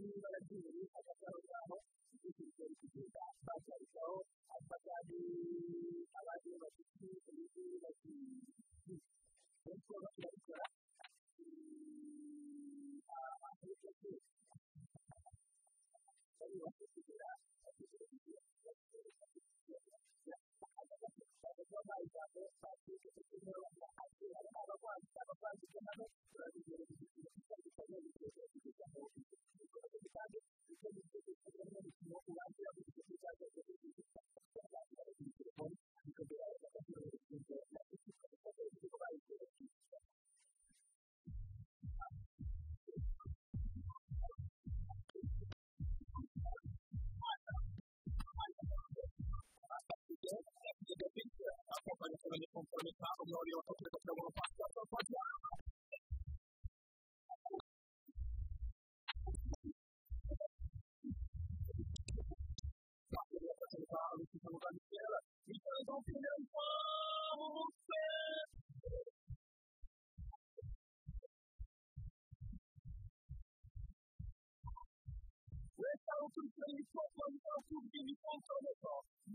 n'ibara ry'ubururu hagataho igihe kigenda bacyandikaho abagari abandi bafite imiti bagiye kuko bakora ahantu hose bari bafite kugira ngo bagire kuko amazi yambaye ishati y'umutuku n'umweru akira abarwayi abarwayi tugana turabizera ibiciro bitandukanye bigeze kugezamo ibikorwa bitandukanye ibyo bigize kubona ibipimo urangira mu gihe cyageze ku gihe cyangwa se ku telefoni bikagira aho bakagura ibiciro na byo bikaba bikorwa ariko ni kumvamita umwari wo kugira ngo ufashe kuko cyane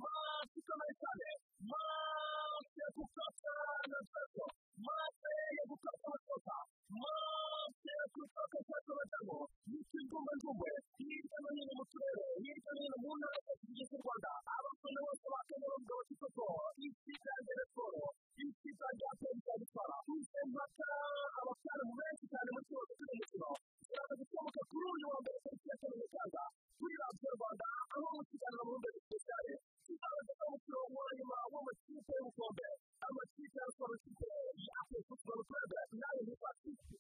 Mas, como é que é? Mas, yagufasha na gato maze yagufasha amakosa maze yagufasha amakosa bagabo n'ikigongonzogwe hirya no hino mu turere hirya no hino mu ntara zose zigize cy'u rwanda abafana bose bakenera ubwo bafite isoko ikiganza raporo ikiganza perezida gutwara uze mpaka abafana benshi cyane mu kibazo cy'umukino yamaze gusohoka kuri uyu wa mbere tariki ya cumi n'ikenda kuri radiyo rwanda aho mu kiganiro mu rwego spesiale kigaragaza umukino w'umurima w'amakipe y'ubukombe amakipe ya siporo ikipe ya afurika siporo kurebe nayo kwakira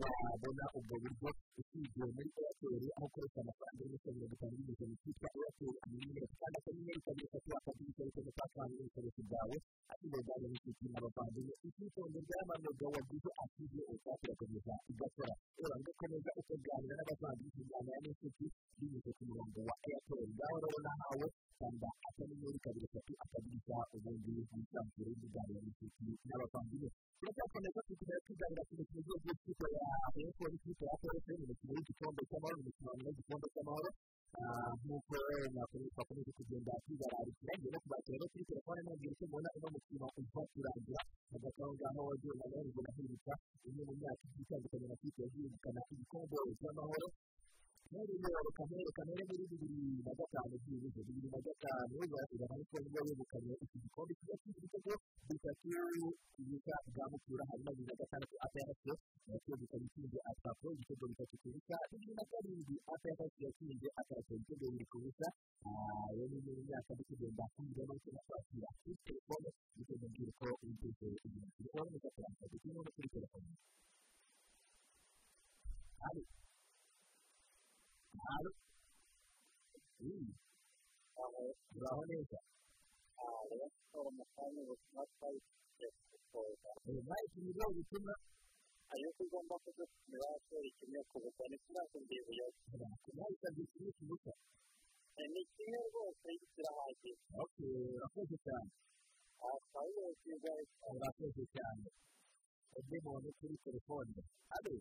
wazabona ubwo buryo usibye muri eyateri aho ukoresha amafaranga y'ibiceri mirongo itanu cyitwa eyateri amayinite itandatu n'inyenyeri kabiri eshatu wakabona ibiceri gatanu n'ibiceri byawe ati ngo bwa minisitiri n'abavandimwe wa bwa inama y'abantu turaho neza nta ikintu uzaba gutuma hari uko ugomba kudupimira twerekeye ku butane turakubwiye ubuyobozi ntabwo kimwe kibuka ni kimwe rwose kirahagije urakoze cyane twabibonye cyiza urakoze cyane ubwe muntu kuri telefone ari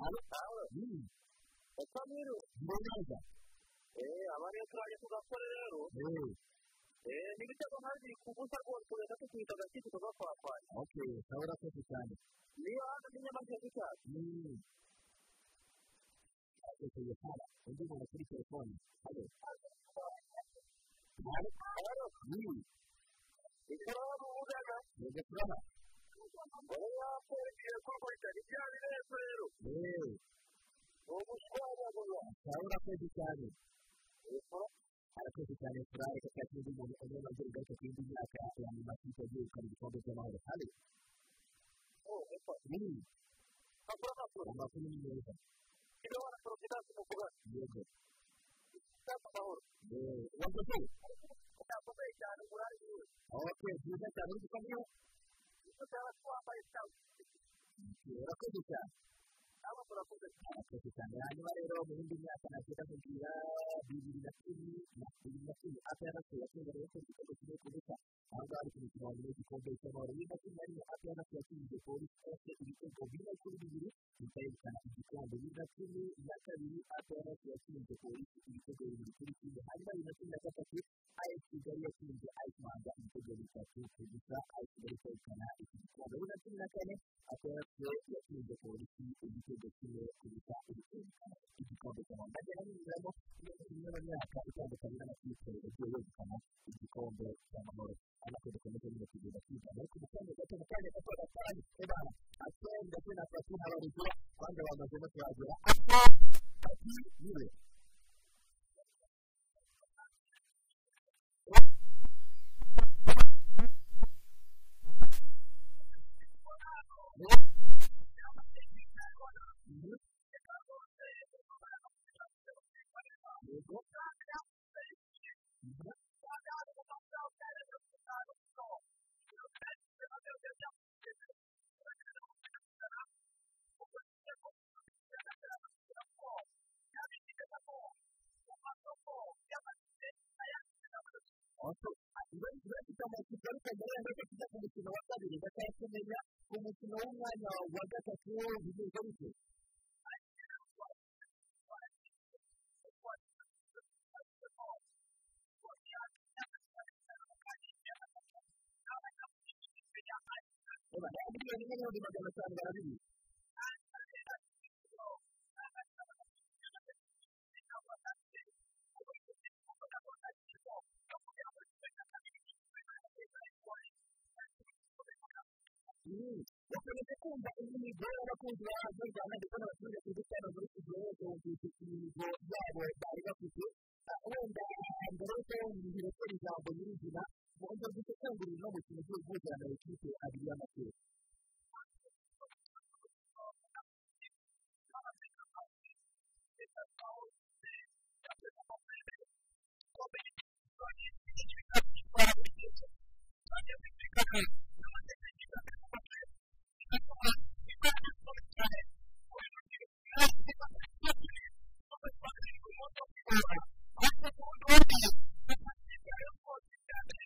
hano tawe ni uko neza aba ariyo turaje ku gasore rero n'ibitego nkazi ku busa rwose urabona ko tugahita agakiko tukagakwakwaye nawe urakoze cyane niyo hanze n'inyamanswa z'icyatsi atekeye kare undi muntu kuri telefone hano ikibazo uvugaga yego turabona wowe wakoresheje ko wakoresheje ibyaha birenze rero ni ubuswa bwa buri wese nawe urakoze cyane kuko harakoze cyane turare ko cyakindi umuntu umwe maze ugaruka ku yindi myaka abantu bafite yegukana ibikombe by'amahoro kandi amakuru ni meza niba wanakorofite ntabwo umugura yego cyangwa amahoro wakoze utakomeye cyane uburare yiwe aho twese byiza cyane uri gukomera kuko cyaba twambaye cyangwa urakoze cyane nabo murakoze murakoze cyane hanyuma rero mu yindi myaka nagira kugira bibiri na cumi na bibiri na cumi apu ya nasiyo yakunze rero ko igikorwa kimwe kubusa aha ngaha ari ku gikombe igikombe cy'amahoro bibiri na makumyabiri apu ya nasiyo yakunze polisi yose ibitego bine kuri bibiri bikayekana igikombe bibiri na cumi na kabiri apu ya nasiyo yakunze polisi ibitego bibiri kuri kimwe hanyuma bibiri na cumi na gatatu ayi kigali yashinze ayi rwanda inzego bitatu gusa ayi kigali kwerekana ikintu cya gahunda cumi na kane akaba yashinze polisi igitego kimwe kubita ibitego igikombe cya rwanda ndetse n'inzego zimwe mu myaka itandukanye n'amakipe yagiye yegukana igikombe cy'amahoro ariko dukomeje neza kugenda twigana ariko mu kanya gato mu kanya gato gatanu ebana akenda kuri na tatu n'abarugura abandi bamaze no kuhagera ako ati niwe umukino w'umwanya wa gatatu w'ubuvuzi bw'abikorera miliyoni imwe n'ibihumbi magana atanu barabiri bakomeza kumva imigo y'abakunzi ba radiyo rwanda ndetse n'abaturage ku giti cyabo muri kiziba bose bumvise imigo yabo bari bafite wenda mbere y'uko yongera gukora ijambo nyir'izina mu buryo bw'isesenguriro no gukina ugiye guhugirana ikipe abiri y'amateka Thank you.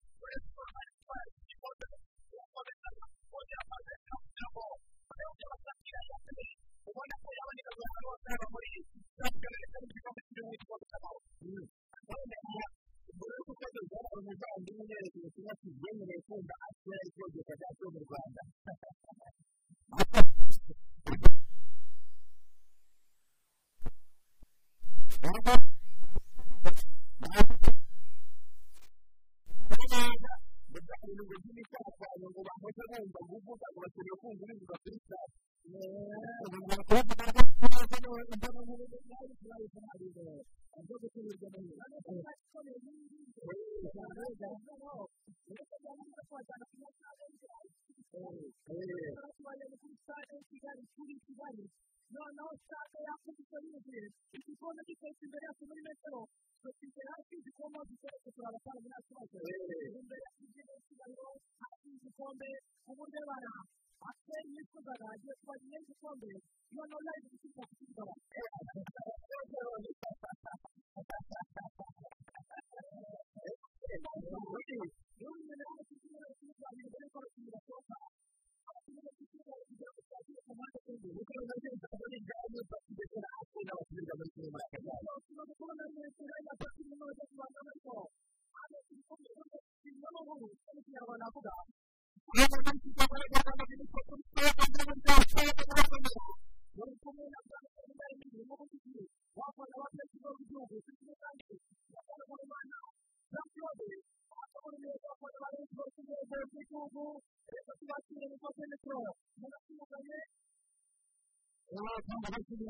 ubukangurambaga bakeneye kumva urivuga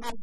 Thank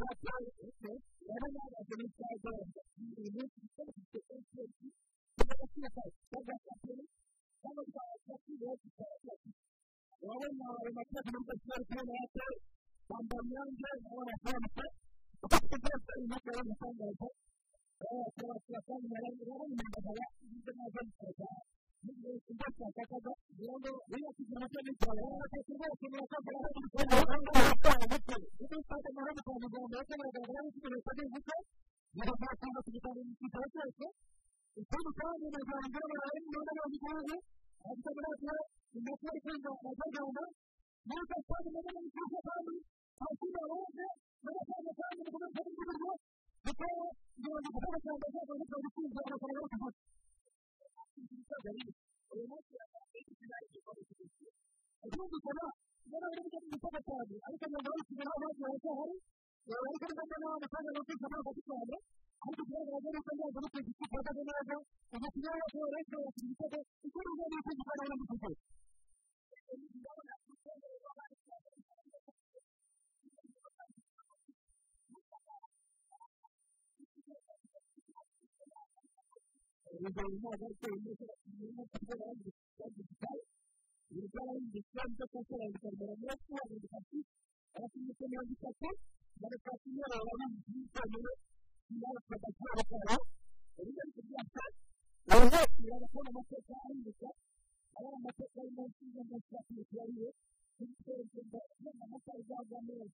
amafaranga agiye kugurisha umutungo wawe ukaba wakubona uyu munsi yambaye imyenda y'igikombe cy'ubururu igihugu ukaba ubona bari mu gihugu cy'abatanu ariko ntabwo bari kugira ngo bose baracyahari yaba ari kandi kandi amafaranga bakoresha ntabwo ari cyane ariko ikigaragara cyo ni uko ntabwo ari kugira ngo bose neza ugashyiraho abaturage bakaba bakora ikindi kintu urugero ntabwo ari ko yemeza niba kuba yagize ikibazo gitari urugero yagize ikibazo cyo gukora bigaragara neza ko hari bitatu abafite mirongo itatu barakati yabo baramutse bitabiriye ingaruka bakora bakora urugero ari kubyaka naho barakora amateka ahinduka aba ari amateka y'umunsi y'umunsi y'akamaro yariye n'icyerekezo cy'amata izagwa neza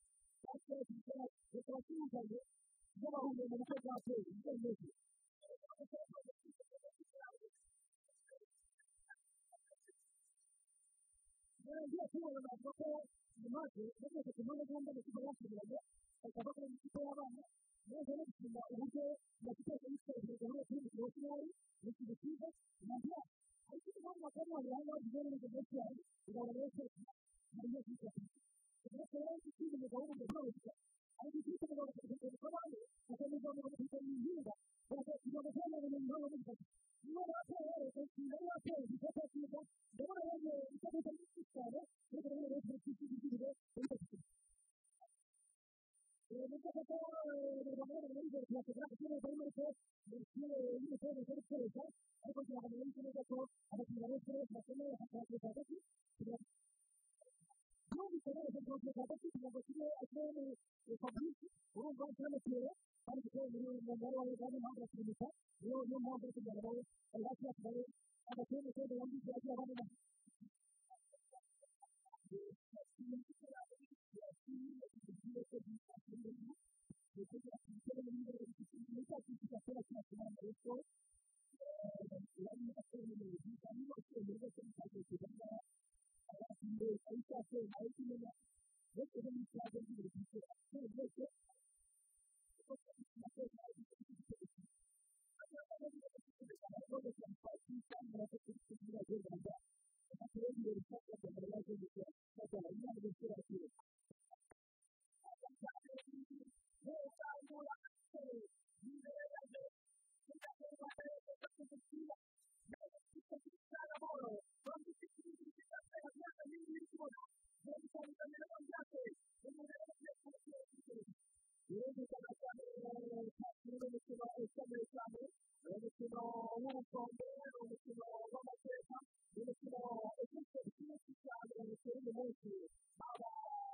bose baricaye leta yatuzanye n'abahungu mu bukwe bwa kera ibyo ngibyo barangiye kubona amasoko maze bageze ku mpande zombi bakaba basubiranye bakaba bakora amakipe y'abana maze no gushinga uburyo amakipe yose yitwaje muri kuri mirongo makumyabiri ni ikintu cyiza naho ariko impamvu bakaba bahurira aho ngaho zigiye neza muri kiyari kugira ngo barebe ko bagiye kwishyura ndetse yaje kwiga umugabo w'umugore ariko ufite umugabo ufite umugore akomeza amahugurwa mu ihinga bakakigana kandi abona umugabo w'umugabo niba watera nawe watera igikapu cyiza ndabona yambaye igikapu cyinshi cyane ariko nawe yambaye igikapu cy'igiciro urabona ko abagabo bari imbere kubakorera ikibazo ariko umupira w'umukobwa uri gukoresha ariko kugira ngo amenye neza ko abakiriya bose bakeneye akazi hagati kugira ngo aho bigaragaza ko hagati kugira ngo tujye akeneye fabrice urumva turamutera kandi kuko umumaro wawe kandi impamvu bakibuka niyo niyo mpamvu uri kugira ngo bari hafi ya kagame agateye umutoza wambize agira abandi na Thank you. abantu bambaye ariko ateye nawe kumenya ndetse n'icyapa cy'imbere cy'ikora kandi byose Thank you. kubona byerekana ibintu byakorewe umuntu yerekana cyane umukino w'umukino ukomeye cyane ni umukino w'ubukombe ni umukino w'amateka ni umukino ufite ikibazo cyane giteye umunsi haba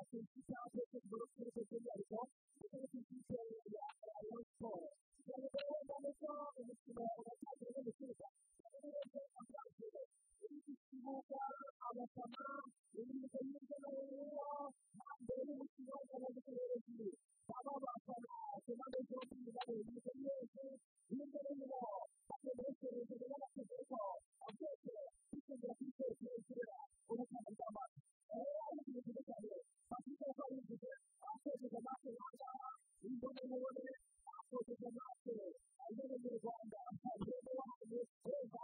ku cyapa cy'ubururu cy'ubururu cy'umwihariko ndetse n'icyiciro cya rayon siporo kugira ngo urebe ko umukino watangiye neza ikibuga abafana b'imikino hirya no hino hanze y'umukino w'amaguru baba bafana ikibazo cyo kwiga imikino yose hirya no hino bategereje n'amategeko abyose bitegura kwitekereje ubutaka bw'amazi rero ari ikintu cyane bafite uko bivuze bakoresheje amaso y'ahangaha imbone n'ubone bakoresheje amaso ageze mu rwanda ageze mu hantu heza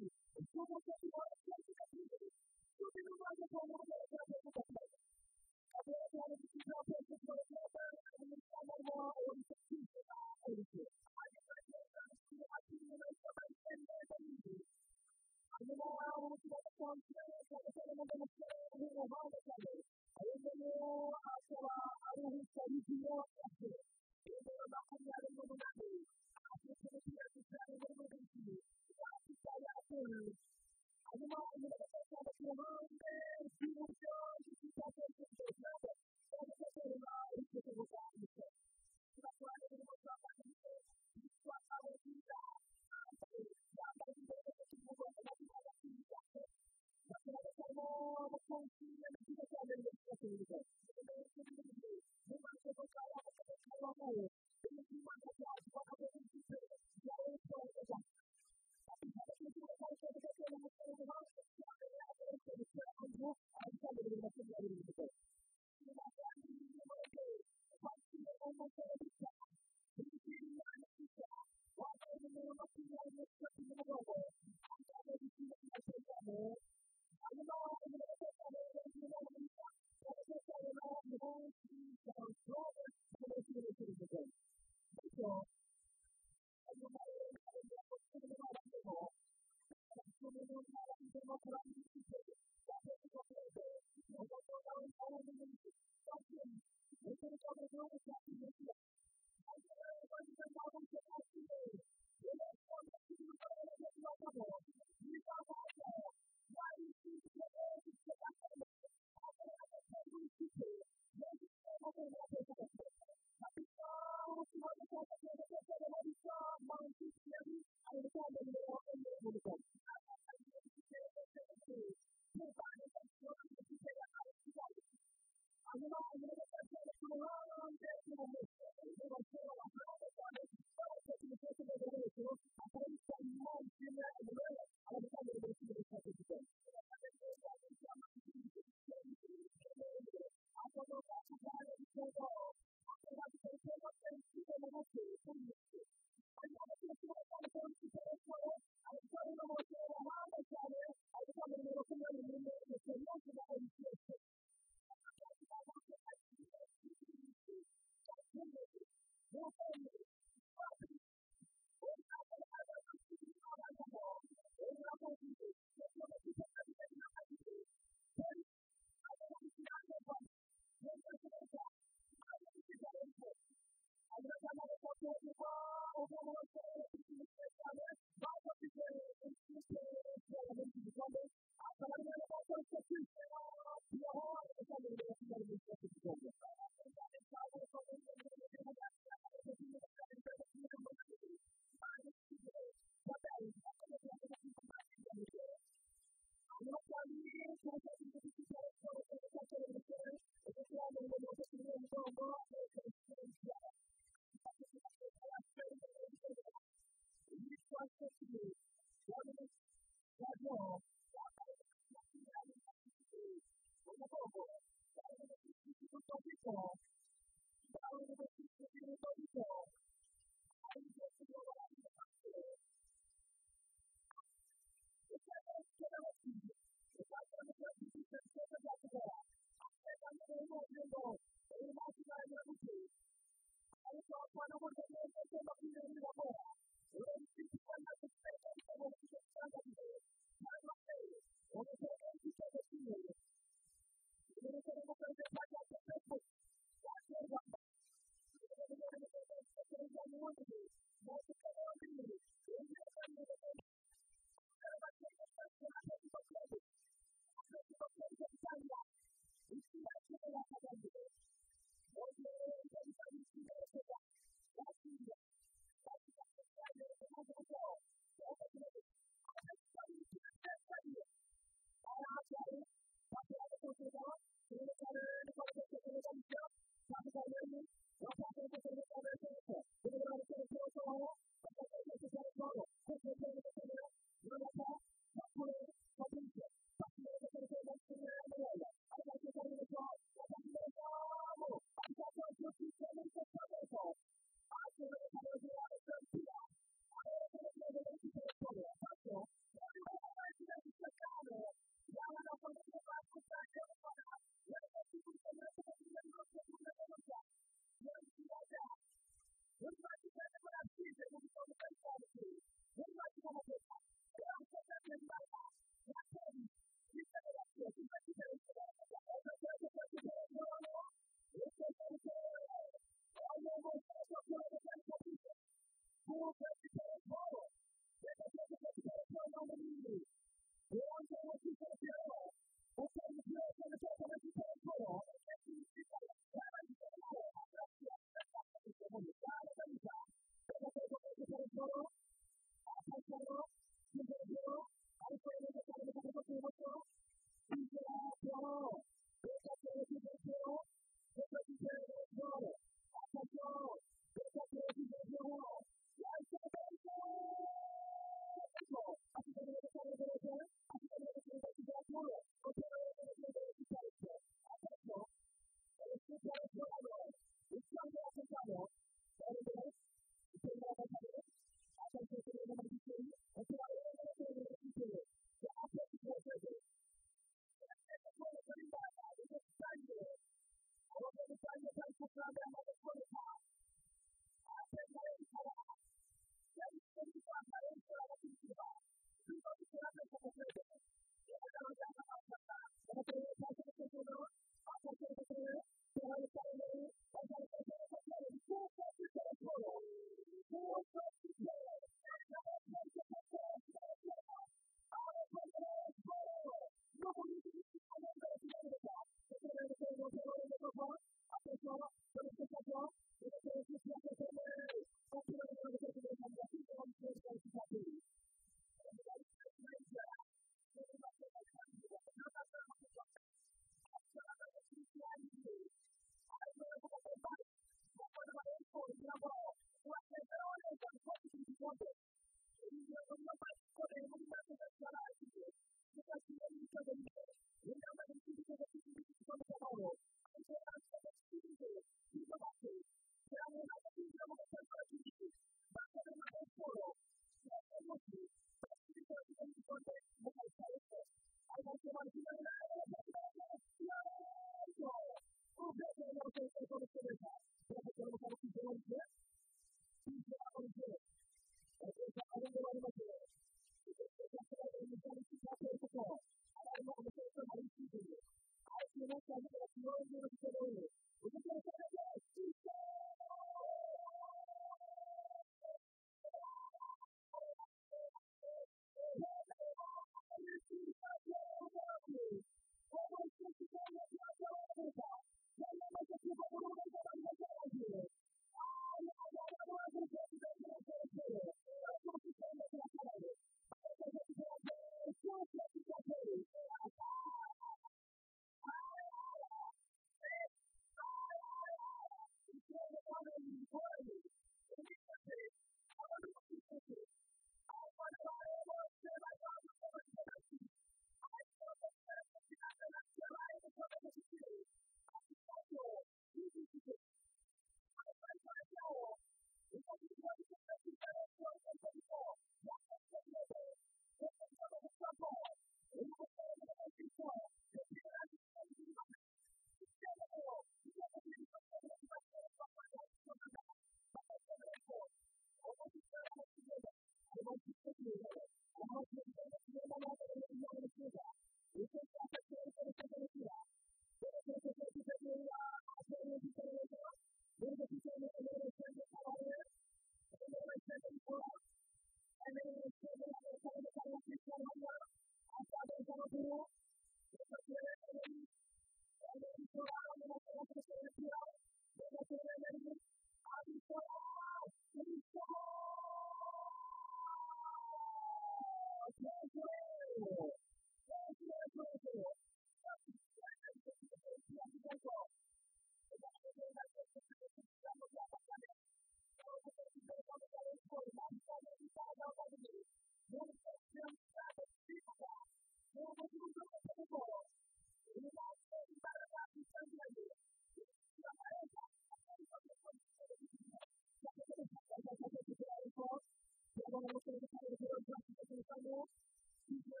Thank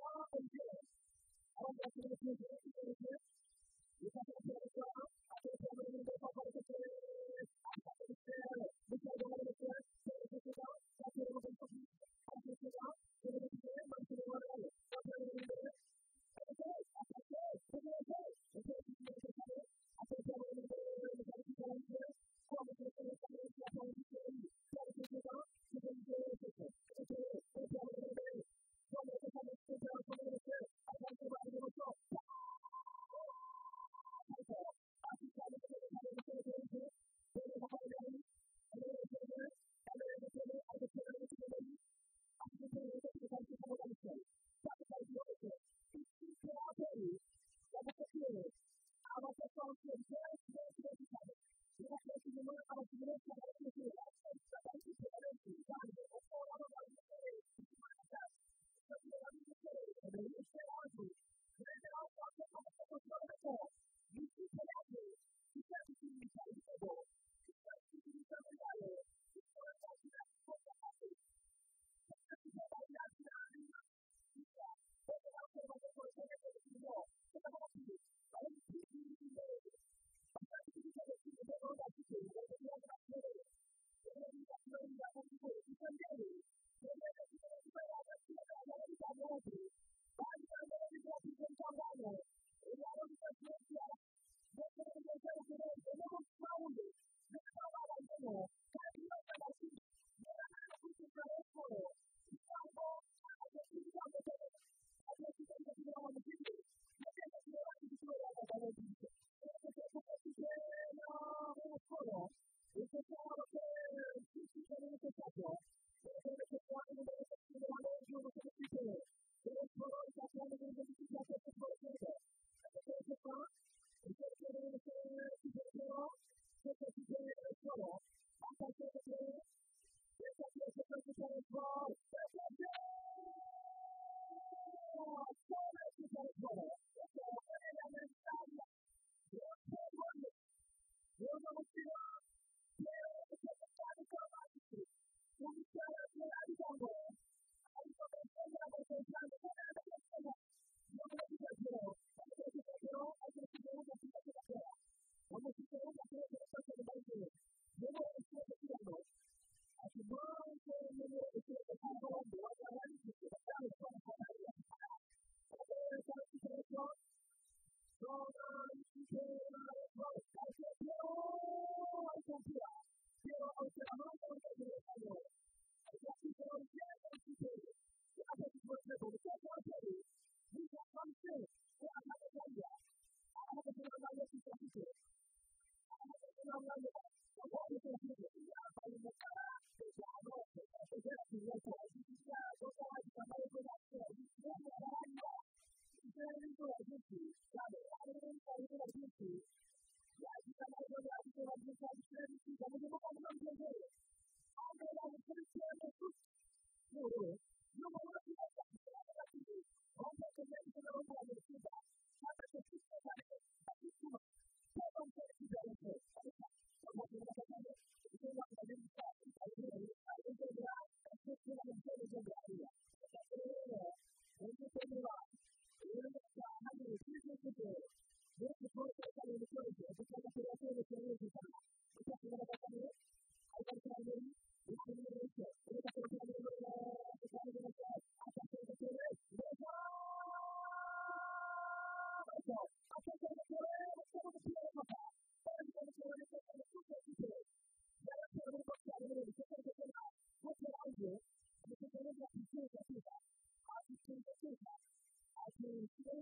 faith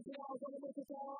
我知道，我知道，我知道。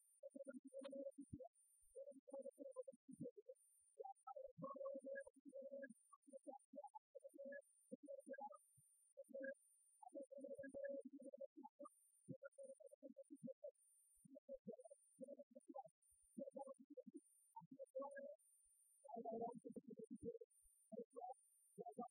kuba yakora ibintu bigiye bitandukanye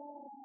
Oh,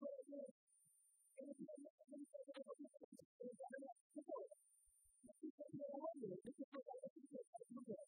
Thank you.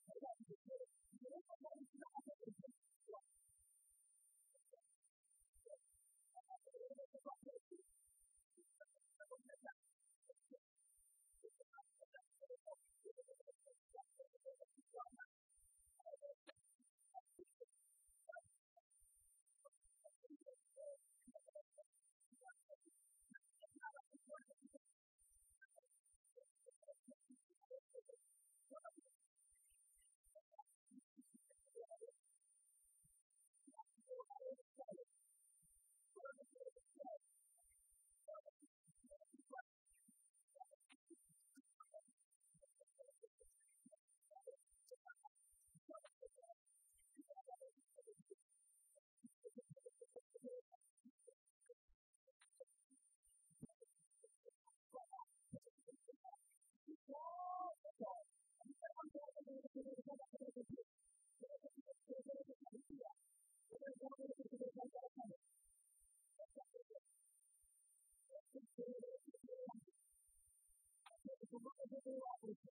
Thank you.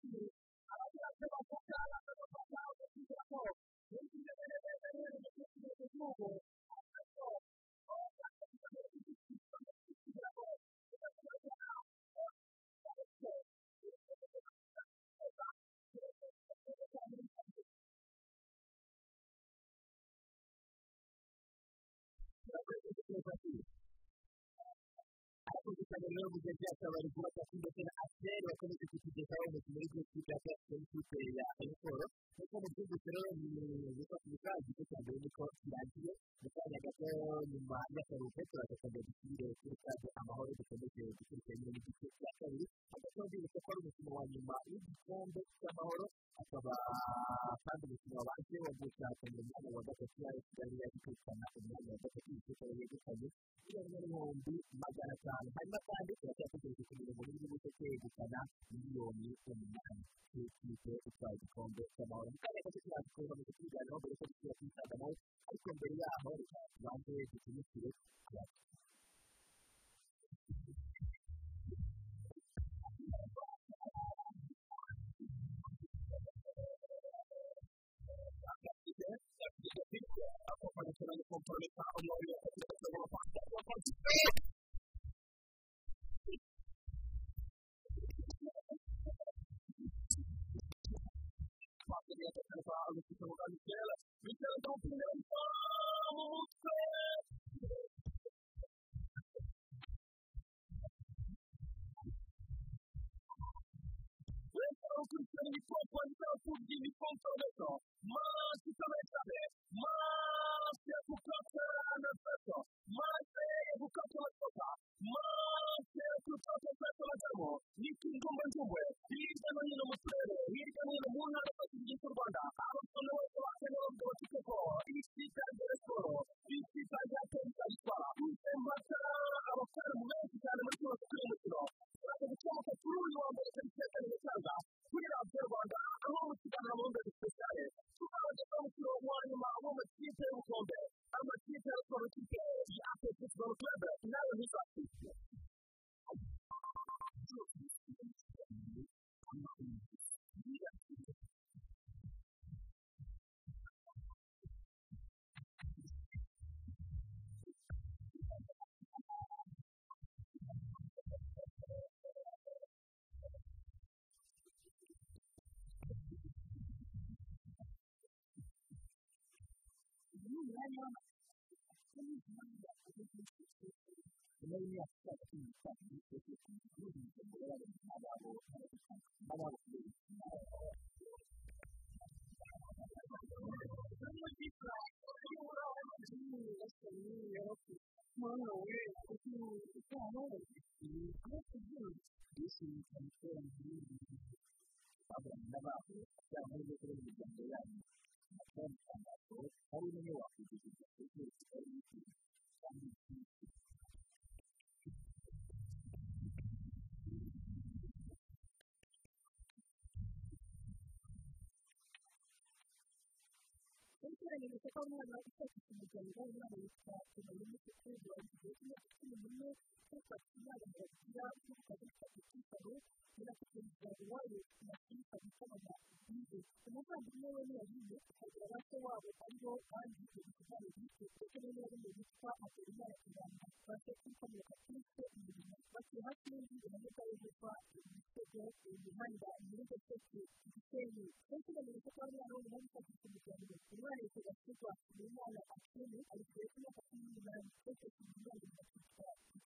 benshi abaturage bavuga abanyamuryango kugira ngo biteze imbere mu gihugu nyuma yo gushyira akabari kuba gafite ndetse na asiteri bakomeje kutugezaho umukino w'igihugu cy'icyatsi afite n'ikipe ya ayikoro nk'uko mubyumvise rero yitwa kubikora igice cya mbere niko kirangiye mu kanya gato nyuma y'akaruhuko turagatanga dusubire kuri stade amahoro dukomeje gukurikirana n'igice cya kabiri hagati aho mbibutse ko ari umukino wa nyuma w'igikombe cy'amahoro akaba kandi umukino wabanje wo gushakana umwanya wa gatatu yari kigali yari kwitana umwanya wa gatatu igice cyari yegukanye miliyoni n'ibihumbi magana atanu hanyuma cyanditse cyategereje kugeza muri bibiri cyegukana miliyoni umunani twitwite utwaye igikombe cy'amahoro mu kanya gato cyane twabona ko ibiganiro mbere ko bishyira ku ariko mbere yaho reka tubanze dutumikire abacu Thank you. tinha pensado que no lugar dela, me cantou primeiro, vamos ver! Então, o cristão me compõe, então, por mim, me compõe, então, mas, também, Those buri gihe kuko baba bafite umuryango w'abana bari kubakenera kwigira ibintu bimwe bimwe ufata inama yagira ukabita icyitabo birakugendera iwawe ntiyakubita gukorana igihe umuvandimwe we ntiyagiye ukagira se wabo aribo kandi ibyo bikorwa bibitse kuko niba ariyo bitwa aterera kugira ngo babashe kwikomoka kuri se imirimo batuye hafi y'inzu imanuka yegurwa imitego imihanda imihanda itetse igisenyi ndetse ugamije ko ari aho umuntu ufata ikintu umwana yitega kugwa uyu mwana ari kure y'imyaka cumi n'umunani bakagira ibyo bakora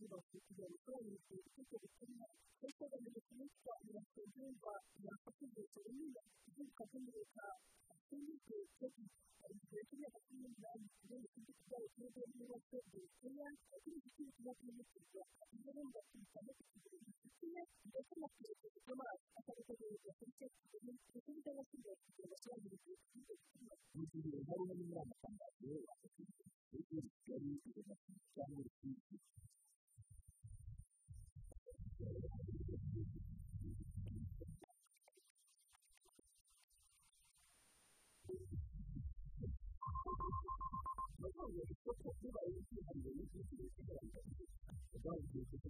mirongo irindwi igaragaza ibice bituma ndetse n'ibindi byitwa birakundwa byafata igihe kinini byitwa kumurika by'imiti igihe cy'imyaka cumi n'umunani igihe cy'igitabo cy'ubwenge bw'abakozi bikeya ariko igihe cy'imyaka cumi n'itatu igihe cy'imyaka cumi n'itatu kimwe ndetse na perezida akaba akabitegurira ndetse n'ibyo basigaye kugira ngo asobanurire ibyo bituma kugira ngo harimo n'inama cyangwa se ariko zikaba zikora cyangwa se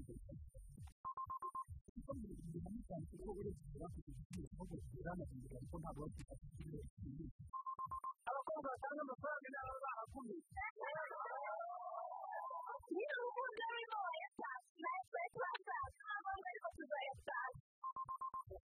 Thank you. bakoresheje umumotari kuko uretse kuba bafite igiciro kuko banagendera ariko ntabwo bafite igiciro kinini abakobwa batanga amafaranga nabo bahakomeye niba umuntu arimo yatanga ntabwo ari kubaza abantu bari kuzayatanga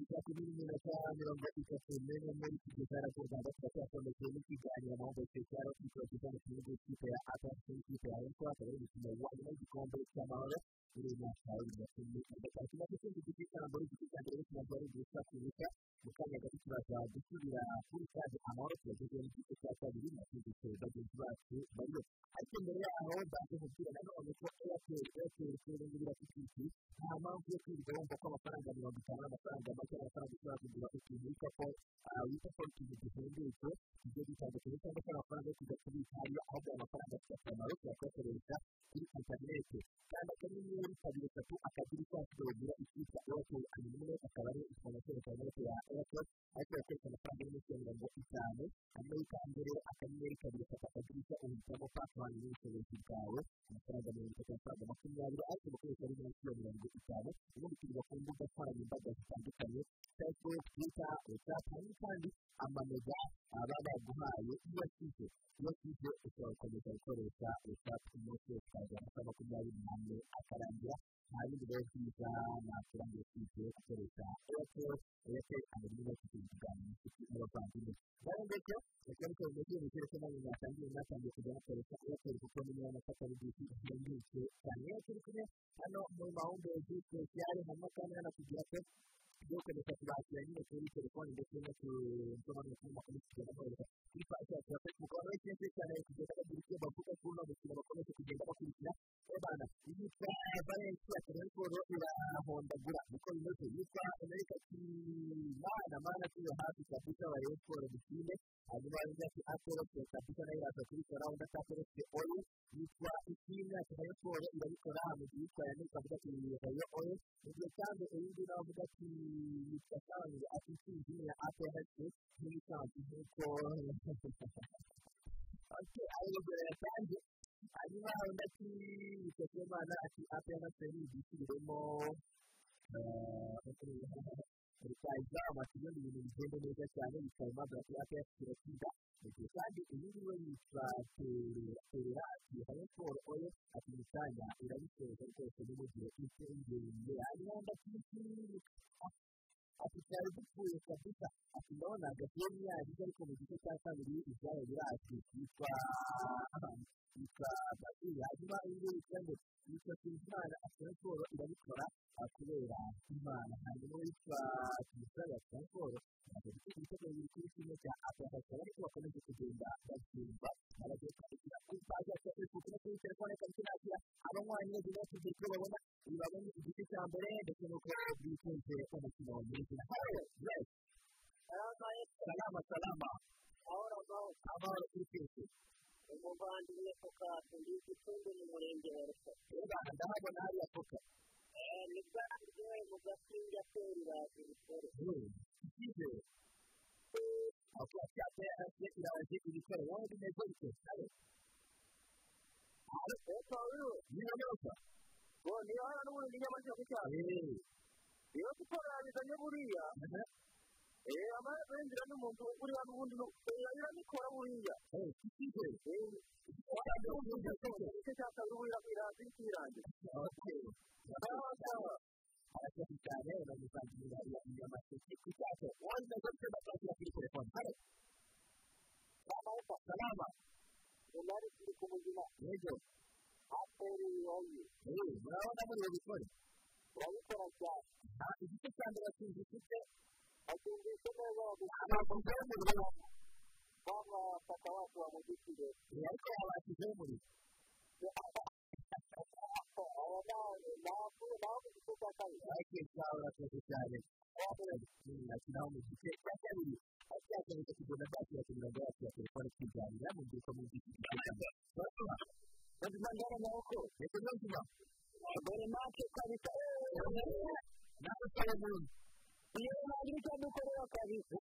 icyapa kinini cy'amasaha mirongo itatu n'imwe kigeza na mirongo gatatu ndetse n'ikiganiro mu mbere cya rfp kiba kiganira cy'ikipe ya apasi n'ikipe ya ekwateri imikino ya nyuma y'igikombe cy'amahoro n'ibintu bitandukanye bigatuma n'ikindi cy'igitambo n'igiti cyangwa se cy'abagore gusa kubuka mu kanya gato turaza gusubira kuri kandi amahoro turagezeho n'igice cya kabiri nacyo giteye bagenzi bacu bariyo ariko mbere yaho baje kubwira nanone ko eyateri eyateri kubera ngo iratutwiki nta mpamvu yo kwirirwa wumva ko amafaranga mirongo itanu amafaranga make amafaranga ushobora kugura ikintu wita ko wita ko ikintu gihendutse kigiye gitandukanye cyangwa se amafaranga yo kujya kubika hariya ahubwo amafaranga afite akamaro turakoresha kuri interineti kandi akanyenyeri kuri kabiri eshatu akadirishya kikongera icyitwa eyateri arimwe akaba ari ikaba cyerekana inote ya eyateri ariko yateretse amafaranga y'inoti mirongo itanu amerika mbere akanyenyeri kabiri eshatu akadirishya uhitamo paka wani n'ubushobozi amafaranga mirongo itatu amafaranga makumyabiri ariko amakoresha ari munsi ya mirongo itanu urimo ku mbuga nkoranyambaga zitandukanye facebook twitter whatsapp n'izindi kandi amamega rero siporo dukine hanyuma hariho atorosite kapita nayo iraza kubikora undi atatorosite oye yitwa ikina akaba siporo irabikora mu gihe yitwa yanitse avuga ati yiyereka yo oye mu gihe kandi uyu nguyu nawe avuga ati yitwa sanzu ati sinzi ya atorosite nk'ibisanzwe nk'uko aho ruguru yatanze hanyuma hari undi ati yitwa kimana ati atorosite ni igiti birimo leta izaba ibindi bintu bigenda neza cyane bikaba impamvu yaba yashyira kwiga mu gihe kandi uyu nguyu yitwa terera ati hano siporo oye ati imikanya irabishoboka rwose ni mu gihe ufite ingenzi yawe yambaye ati cyari gipfuye kabisa ati ndabona hagati ya ariko mu gice cya kabiri ibyayo biracu yitwa yitwa batiri hanyuma iyi ngiyi yitwa ngo yitwa kimimana akora siporo irabikora kubera imana hanyuma yitwa kimisara akora siporo ntabwo gifite ibitego bibiri kuri kimwe cya apurikasiyo ariko bakomeje kugenda babyumva abagiye kwakira kuri baje akora kuri kuri telefone kabisa nakira abanywanyi neza bose kugira babona babone igice cya mbere ndetse n'uko bikunze umukino wa kuingia hayo yes salama yesu salama salama ahora amahoro amahoro kuri twese umuvandimwe kuka tundiki tundi ni murenge wa rukoka reba ndahabona hariya kuka ni bwa rwe mu gasinga kurira ibikore icyizere avuga ati ateye iraje ibikore wowe bimeze gute kare ariko pawulo ni na neza ngo niba hano n'ubundi njya amategeko cyane iyo siporo yabizanye buriya eh, amaraso yinjira n'umuntu ugurira n'ubundi iramikora buriya wajya wumva ibyo gice cya kabiri uburira irangira ikirangira abakozi cyane bamusangira inyamaseke ku cyapa wajya ndetse basangira kuri telefone hano bamawupa salama runari turi kumuzima yego hafi y'uyu wanyu urabona muri iyo gikoni urabikora cyane ntabwo igice cya mbere kintu gifite batumvise neza bagushyira mu muriro waba papa wacu wamugitire ariko yabashyizeho umuriro aba nawe ntabwo ntabwo igice cya kabiri bagiye cyawe urakoze cyane washyiraho mu gice cya kabiri cyakereka kugenda bwakira kugira ngo yakira telefone kwiganira mu gihe ukomeye kwishyura amafaranga bazi impamvu y'amaboko ndetse n'ubuzima dore natwe kabisa nawe utabibona iyo ntabwo icyo dukorera kabisa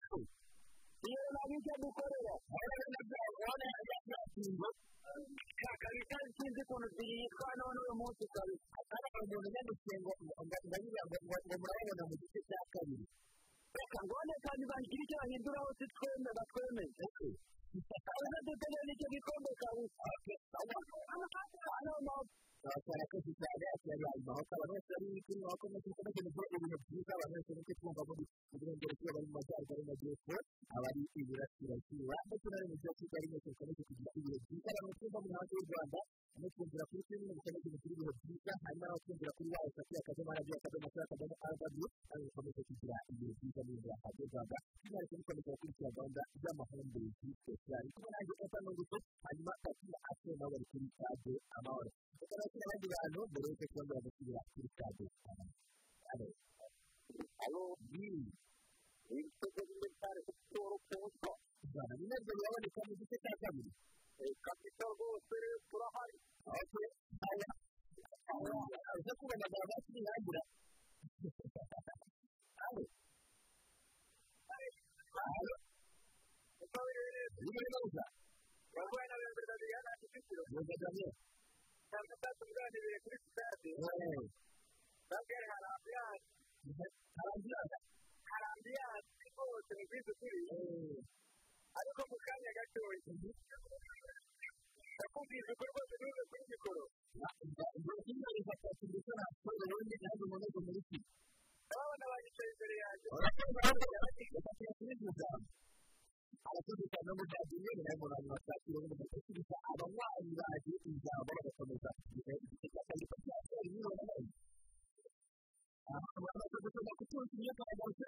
iyo ntabwo icyo dukorera urabona byose urabona byatinze kabisa sinzi ukuntu byitwara none uyu munsi kabisa kandi abantu bamenya gusenga ndabivuga ngo murabibona mu gice cya kabiri reka ngone kandi bandikira icyo bahindura hose twemera twemeze urabona dutegereje icyo gikombe kabisa hano barakora akazi cyane akiyabazwa bakaba bose bari kuri bakomeze kubagezaho ibintu byiza abantu bose bari kumva muri burengero kuba bari mu majyaruguru y'amajyepfo abari iburasirazuba ndetse n'abari mu gihugu bari bose bakomeje kugira ibihe byiza abantu batumva mu muhanda w'u rwanda no kumvira kuri kimwe ndetse n'ikintu kiri mu byiza harimo n'abakumvira kuri yawe kati akadomo radiyo akadomo kuri akadomo rw kandi ukomeze kugira ibihe byiza n'ibyo hagezaga by'umwihariko bikomeza gukurikira gahunda y'amahumbezi ya ari kumwe nanjye ata n'ubuto hanyuma kakira ate bari kuri stade amahoro reka nakira abandi bantu mbere y'uko twongera gusubira kuri stade amahoro alo alo ni ibitego by'imidari siporo ku ni naryo biraboneka mu gice cya kabiri kapita rwose turahari aza kugaragara hasi ntiyagira bimwe neza bavuye na mirongo itatu ijana na kicukiro mirongo itatu cyangwa itatu uganiriye kuri sitade babwira hari ambiyance hari ambiyance rwose mu bwiza ukuriye ariko mu kanya gatoya nakubwira ibikorwa binyuze kuri mikoro urabona bagicaye imbere yanjye abakozi cyane n'umushaki imbere ya abantu bashaka iyo muntu gusa abanywanyi baje ijambo bagakomeza kugira igice cy'akazi cyabo niba bari abantu bamaze gusoma kutuzi iyo bahagaze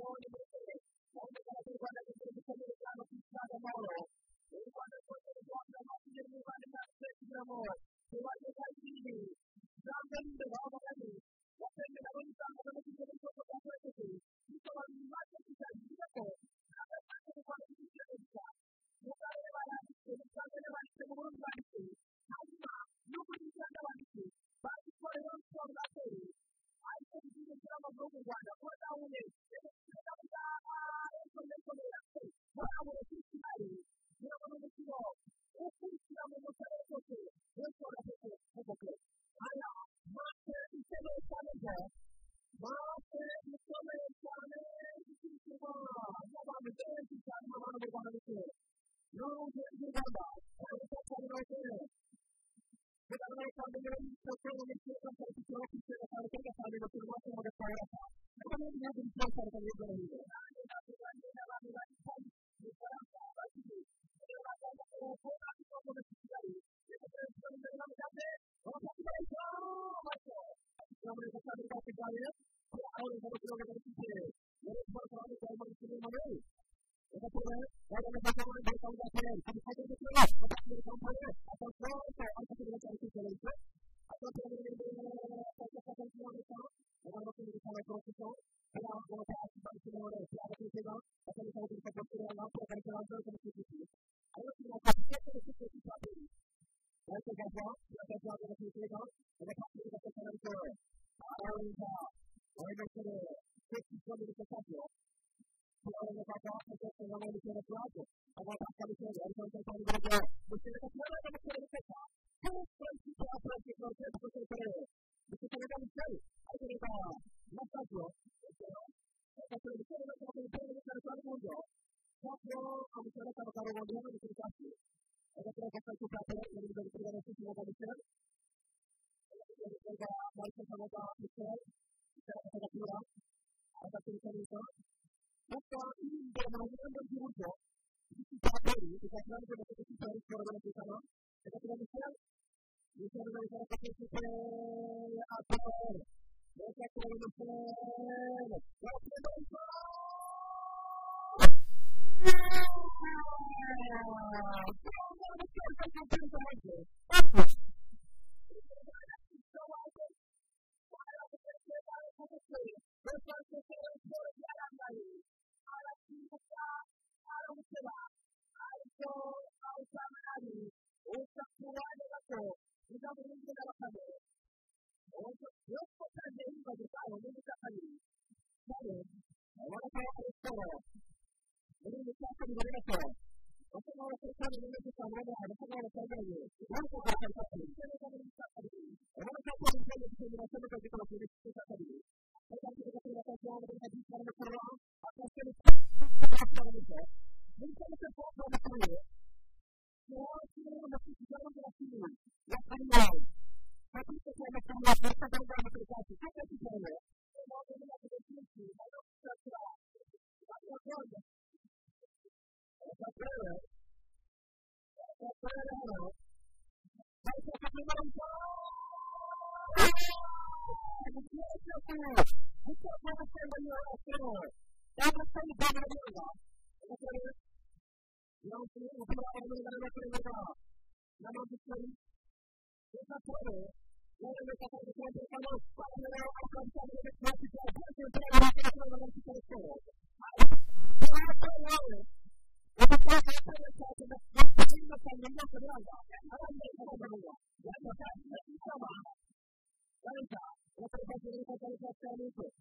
umuhondo ndetse n'umuhondo mu rwanda kugira ngo ukomeze cyane ku mucanga nawe mu rwanda rwose mu rwanda amabuye mu rwanda ntabwo yashyiramo mu rwanda kandi ntabwo ari ibyo baba bari batanga nabo usanga bari kugura ibikoresho bya purasitiki Finalmente, lo que se hizo es por el pizarro. Se captura el pizarro. Y se realiza la posición a favor. De esta coalición. ¡La pregunta! Thank you. と青さがあり、大きさもありますと、無駄も人間の中で、およそ6個間で今出たお水かかり、なる、柔らかいと、お水かかりになりますと、大人はそれから見抜くと、まだあるかないのかないの、何個かかりかかり、人間のためにかかり、お腹かかり、人間のためにかかり、人間のためにかかり、私たちが私の体を見たら、私たちが私の体を見たら、muri kane cyo kuba bwakiriye turabona ko tugomba kurakiriye yakari yawe kandi kuko amafaranga afite agaragara mu kazi cyangwa se cyane Thank you. yambaye umupira w'amaguru n'amaboko y'umukara n'amagufuri reka kure yambaye akakazu kajya kano kwambaye akakazu kajya kano kajya kano kajya kano kajya kano kajya kano kajya kano kajya kano kajya kano Thank you.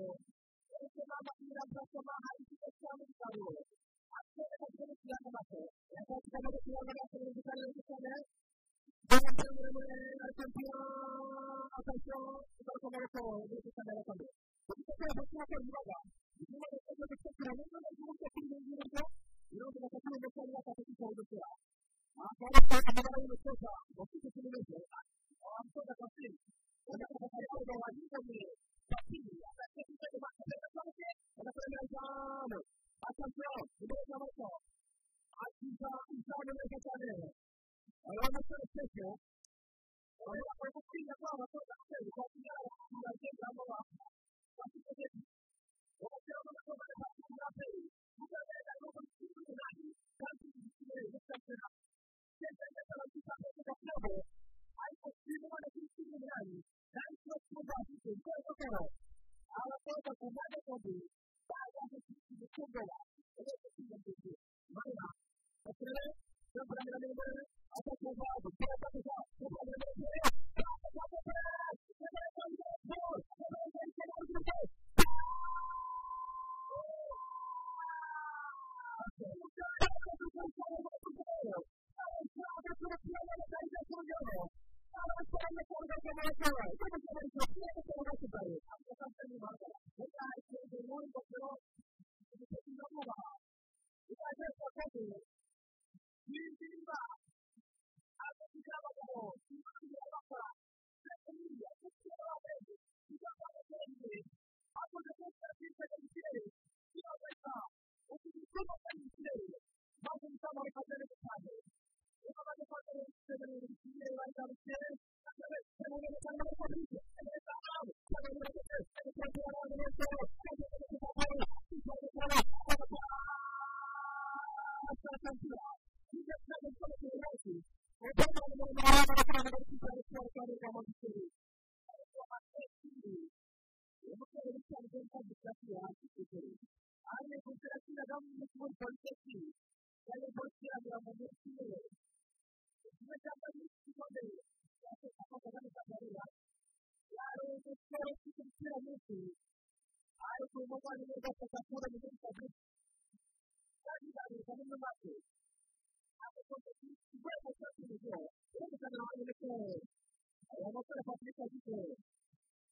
Yeah.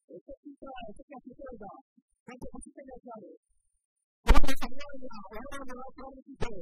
kera ese kuba ufite akikorwa ntabwo ufite agasaro kuba umuntu wambaye umwambaro w'akazi kera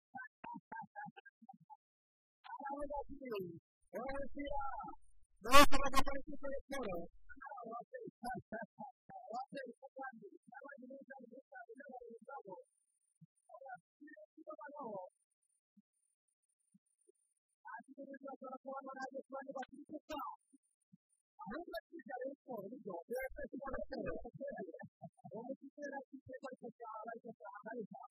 aho bagiye barabashyira bose bagomba gukora siporo Thank you.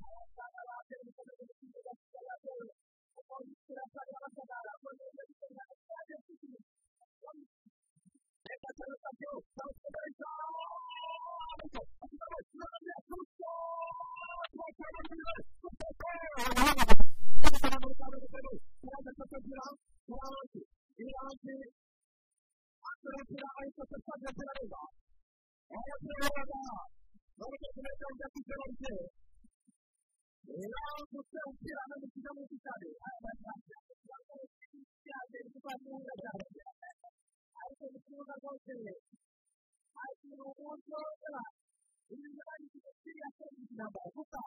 kirafasha abatabara kongera ibitaro byaje kwishyura leta cyangwa se abaturage Thank you. nawe utakira no gushyira mu gitabo abasaza cyangwa se twakunda cyane ariko gukunda rwose neza ariko umuntu wose ibintu bari kugushyira kugira ngo gusa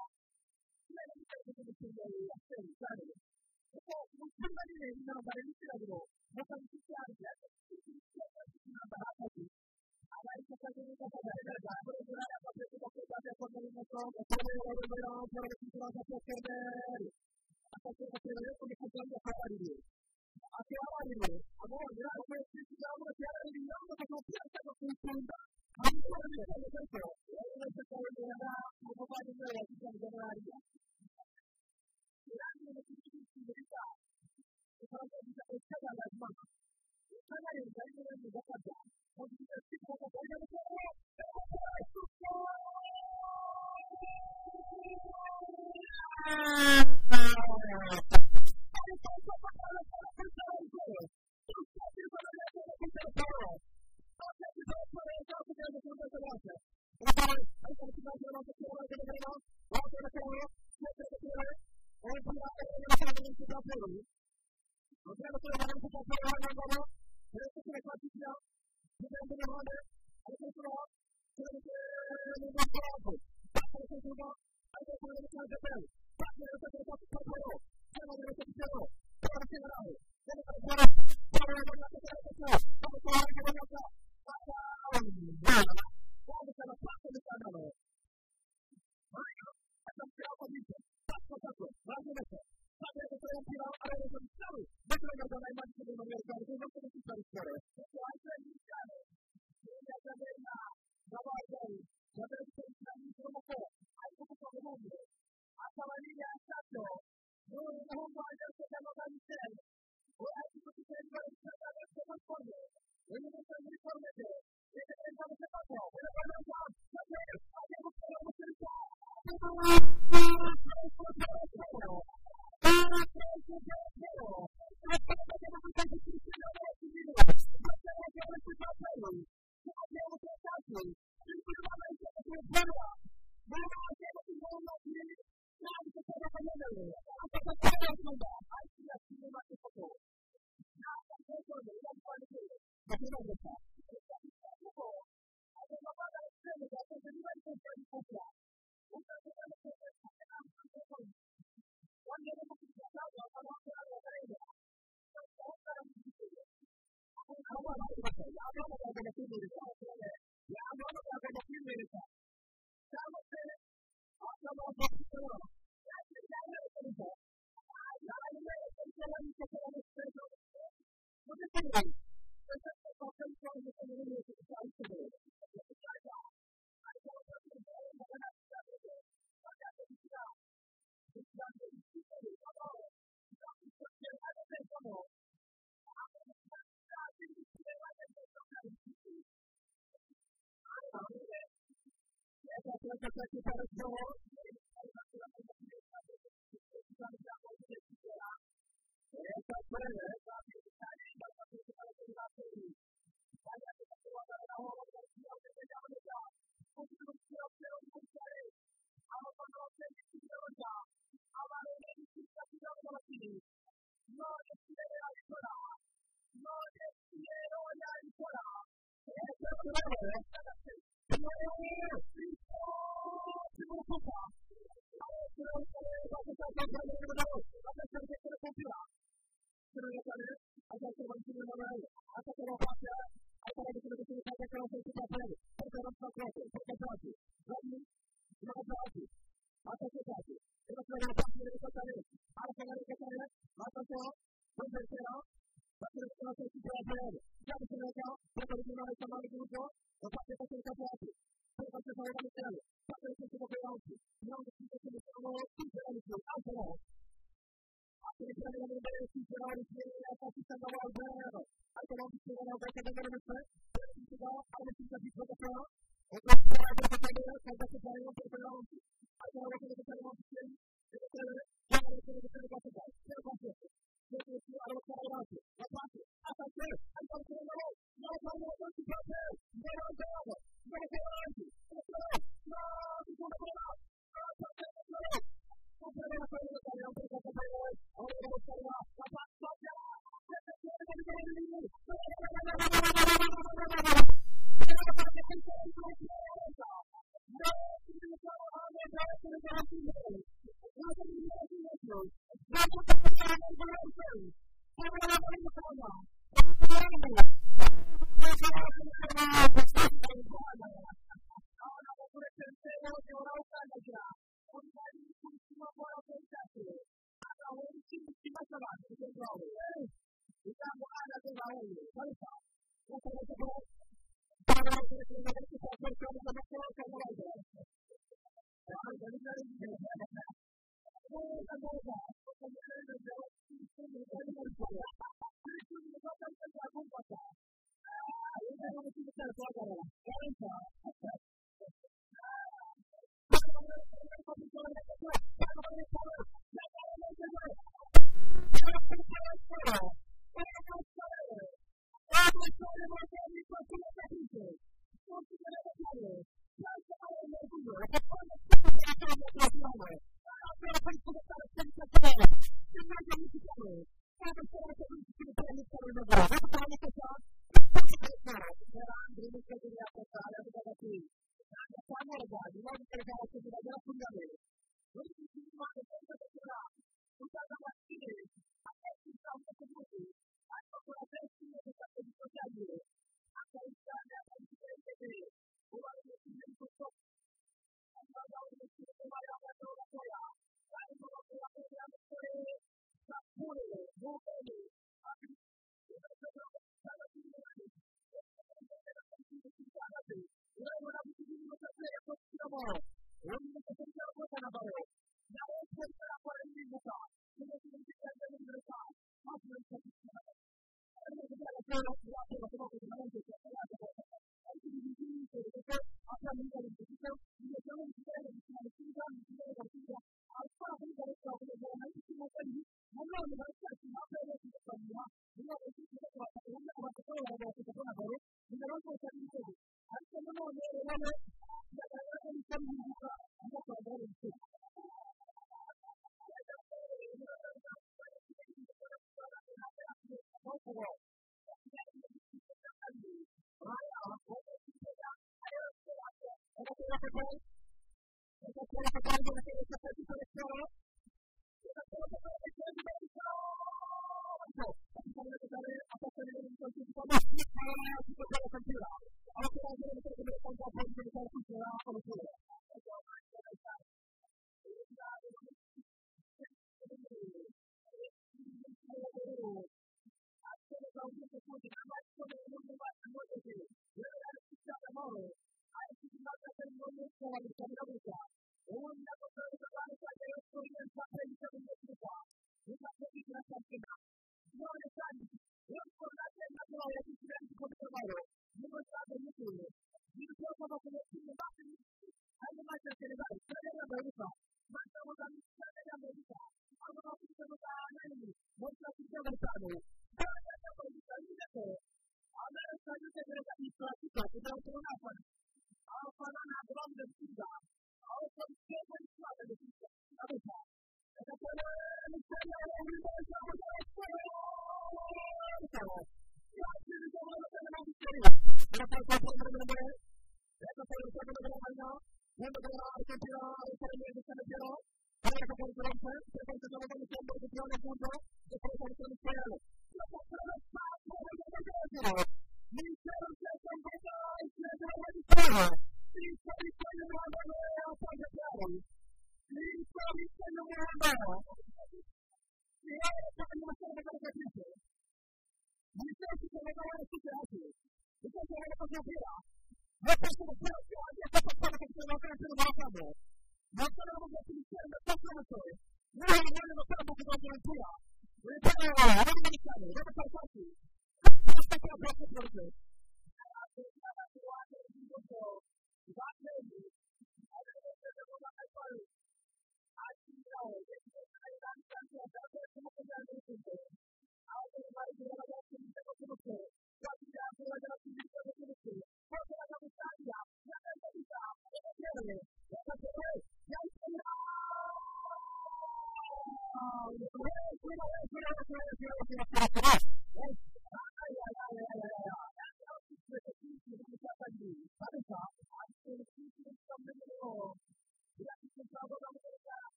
kubera ko utari kugushyira yasenze cyane kuko umutima ni hejuru ntabwo ari you. bagatubwira kubabara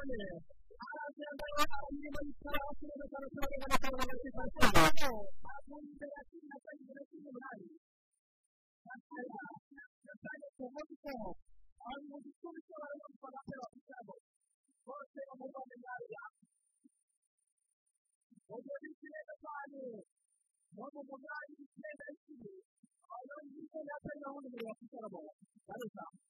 bikomeye aragenda abandi bayikora akomeza abaturage bagakorera amateka yabo akunze akinga akagera k'umunani akaba yatanga ku modoka abantu mu gicumbi cy'abantu bagakora kugirango bose bagomba kuganira ubwo ni ikirere cyane bamwe mu bwari ikirere kibi abandi mu gicumbi cy'abantu bagakora kugirango bose bagomba kuganira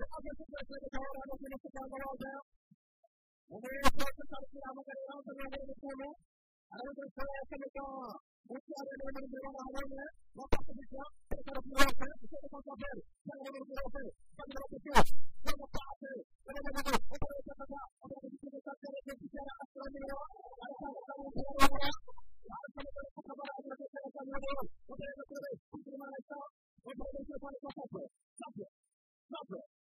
Stop it.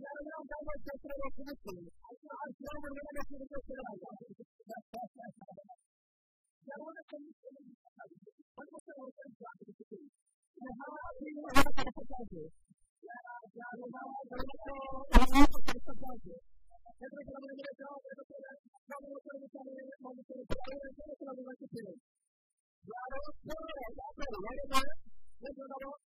cyangwa se kuba bakubitiye cyangwa ngo niba agashyira cyose baza urabona ko ari ariko se wari uri kubanza gufite aha harimo agakarito kaje Thank you.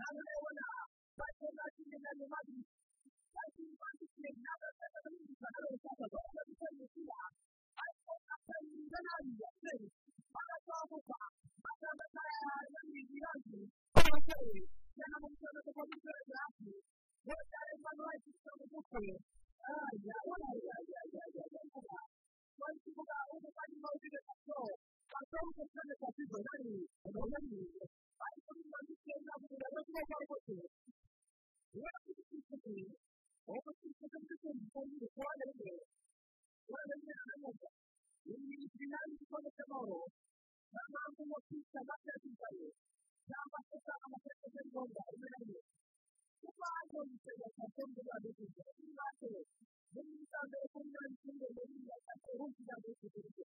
nawe urabona bagenda bagenda mabi bagiye banditse nawe bafata bamugisha nawe bashaka gukora gukoresha ariko akayirinda nabi yakoreye bagatambuka bakaba batarayahaza n'ibindi bibazo b'abasore cyangwa mu kibazo cyo kwa muturage hafi bose ariko bari kuvuga mu mutwe araya araya araya araya bari kuvuga umuvandimwe w'ibyo gato bakaba bakoze kandi kwa kizonani ariko biba bigenda mu biganza by'aho ari ho hose iyo bafite isuku uwo bafite isuku n'utundi twongere kuba neza kuba neza neza ibi ngibi nabi ikibazo cy'amahoro niyo mpamvu ngo twita amatasigaye cyangwa se usanga amatasigaye ari ngombwa rimwe na rimwe kuko hanze y'ikigo cya senta rwanda ni hanze muri santere kuri mirongo icyenda n'irindwi na gatatu kugira ngo gishyirwe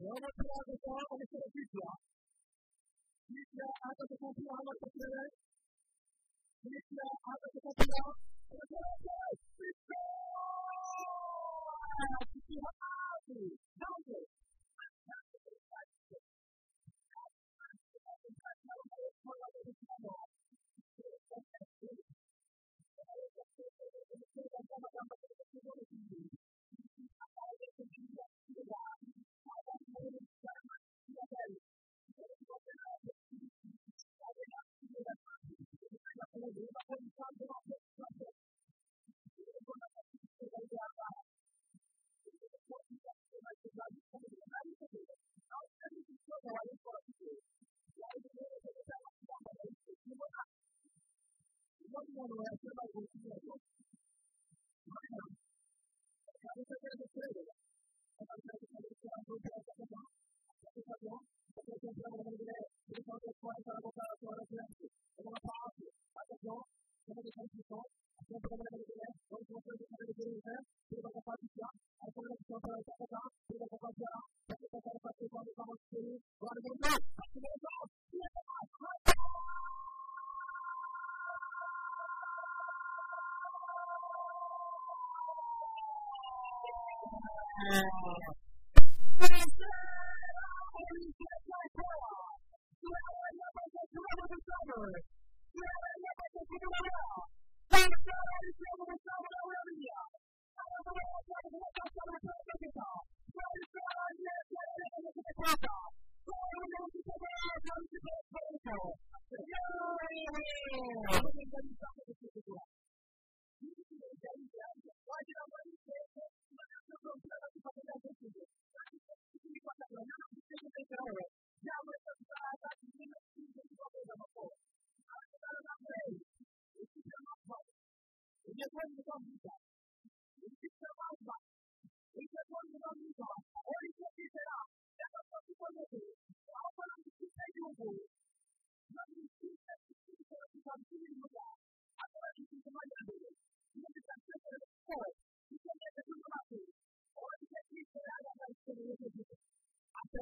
urabona ko yaje kuba umusore hirya hirya ahagaze ku mupira w'amaguru hirya ahagaze ku mupira Thank you. umuntu yashyirwa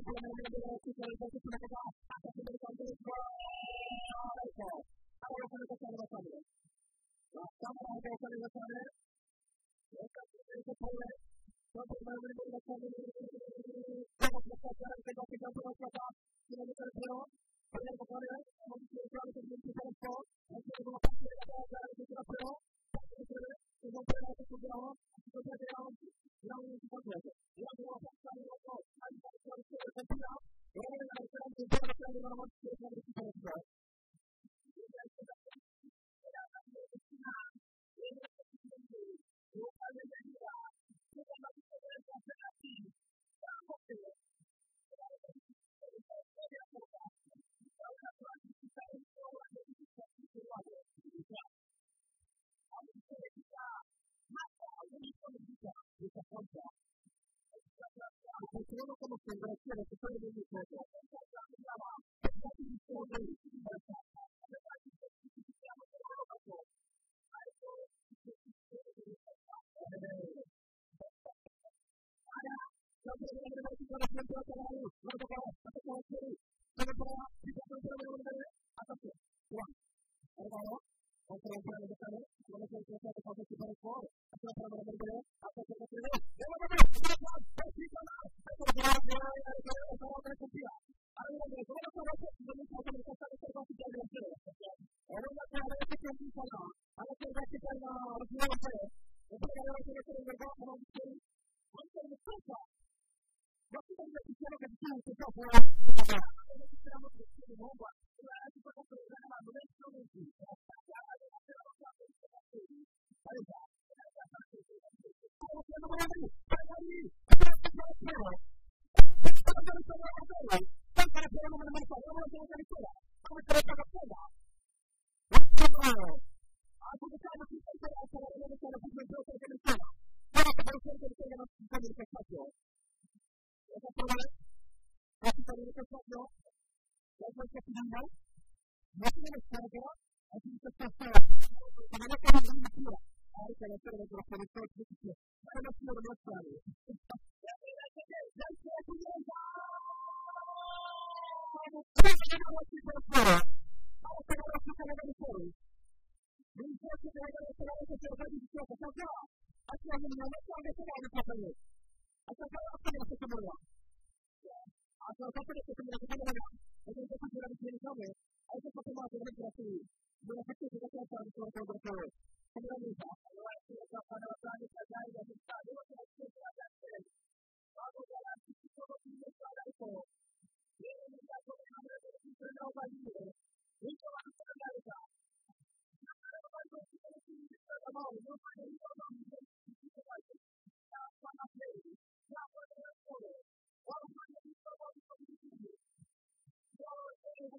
kugira ngo abantu bose bagire ubuzima bwiza Gracias.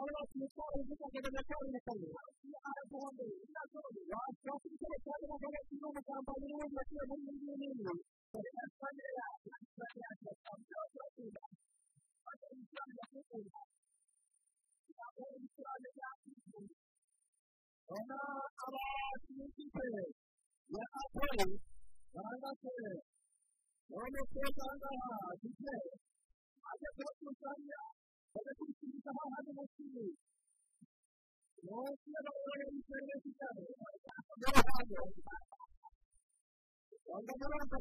bari bafite imitwaro y'igitaka n'amatara y'umukara araguhamye bafite imitwaro hagati y'amagambo y'umweru y'umukara n'umweru n'umweru bari bafite amatara y'umukara n'umweru n'umweru bagakurikiza amahame y'ubucuruzi munsi y'amahoro y'igihugu cyabo n'abahanga rwanda n'abandi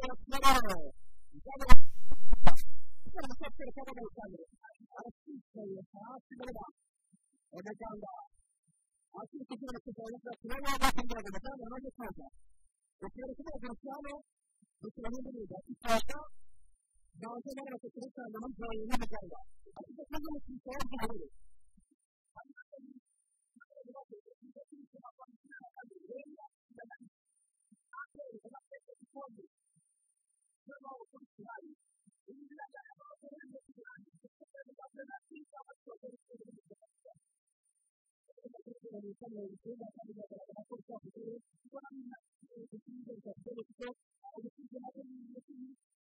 baturage bari gukora cyane abashyitsi hasi baba bagakanda abashyitsi kugira ngo bagakanda kuba bakongera bagakanda bagakanda bakwereka ko bagakanda bakwereka n'ibintu byakifasha byaje bagaragaza ko usanga muri zawe n'umuganga ariko kandi umusirikare w'umugore Thank you.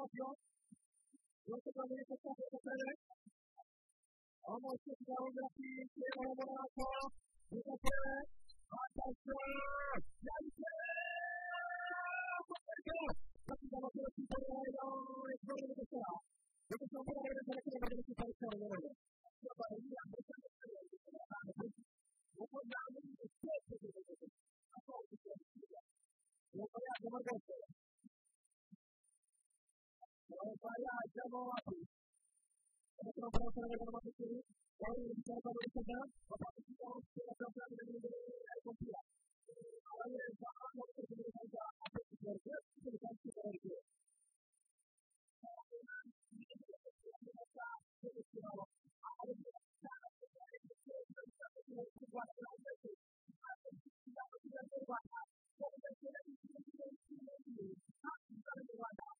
Papillon. Local government Papillon Representative. Almost six dollars up the table over the last ball. With a pair. Hot by score. Nice pass. What a goal. Lucky double goal. She's on the line. Oh, it's going to the foul. Look at someone over the back of the middle. She's on the line. Somebody, you got this. One down. This is the fifth. That's all we said. One down. One down. akaba yajyamo akaba yakorera amaguru yari icyapa bafite bakaba bafite akapa imbere ari kubwira abayobozi ahantu heza afite ikiganza cy'ikindi cyatsi kigaragara Thank you.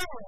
Spirit.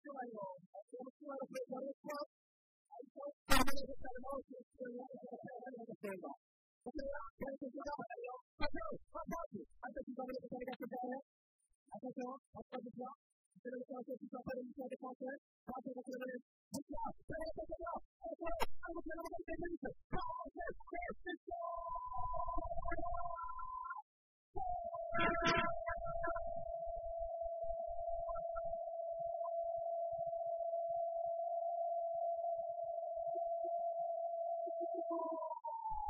icyubahiro afite icyubahiro kuri ariko ariko yambaye ipantaro y'umukara n'umukara n'umukara kugira ngo yandike icyubahiro aho aho atakigabanya icyubahiro cy'igare ataka atagika icyubahiro cy'aho kikaba ari icyubahiro cy'aho ataka kuyobora gusa ariko kugira ngo amukore mu gihe cy'icyo aho atakigabanya icyubahiro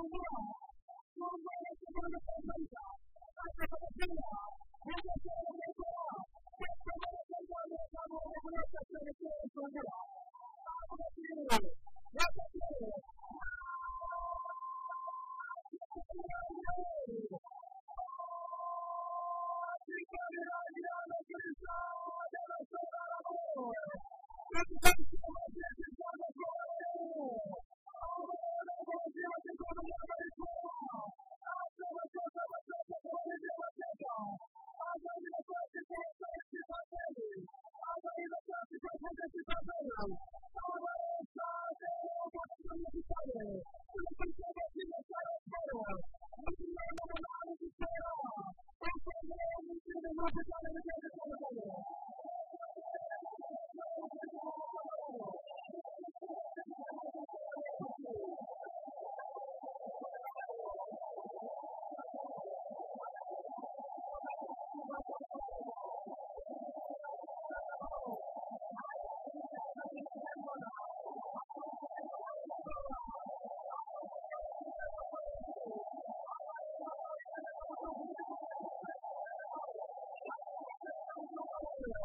n'ubworozi n'ubworozi n'ubworozi Yeah.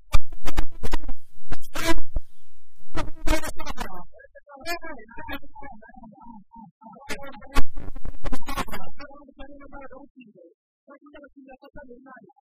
Thank you.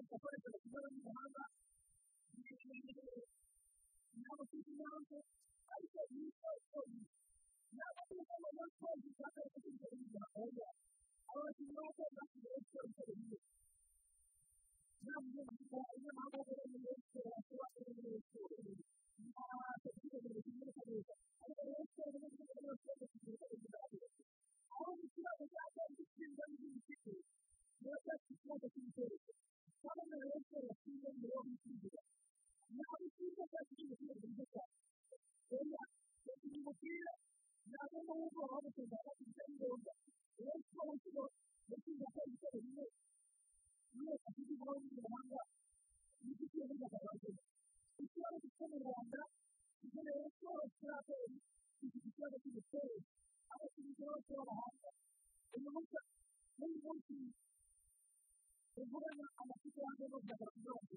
ari gukoresha amashyamba y'umuhanda ntabwo tuzi impamvu ariko iyi ni ntabwo tuzi impamvu tuzi impamvu tuzi impamvu tuzi aba bakinnyi bato basigaye bakoresha ibintu ntabwo tuzi impamvu tuzi impamvu tuzi impamvu tuzi impamvu ntabwo tuzi impamvu tuzi impamvu tuzi impamvu tuzi impamvu tuzi impamvu tuzi impamvu aho gushyira mu cyapa gishinzwe n'ibindi bigo niba cyashyizweho abana benshi batuye mu rugo rw'ikigira ntabwo ukiza kandi ukiza neza cyane reba bakina umupira ntabwo n'ubwo baba bakoze abafite ngombwa rero siporo siporo bakiza kandi siporo imwe niyo afite impamvu y'umuhanga n'icyo kintu cy'akabazo ikibazo gifite mu rwanda ibyo rero siporo kitarakora ifite ikibazo cy'imiterere abakinnyi bose b'abahanga uyu munsi n'uyu munsi ni ukuvuga amakipe yombi n'ubutaka bwose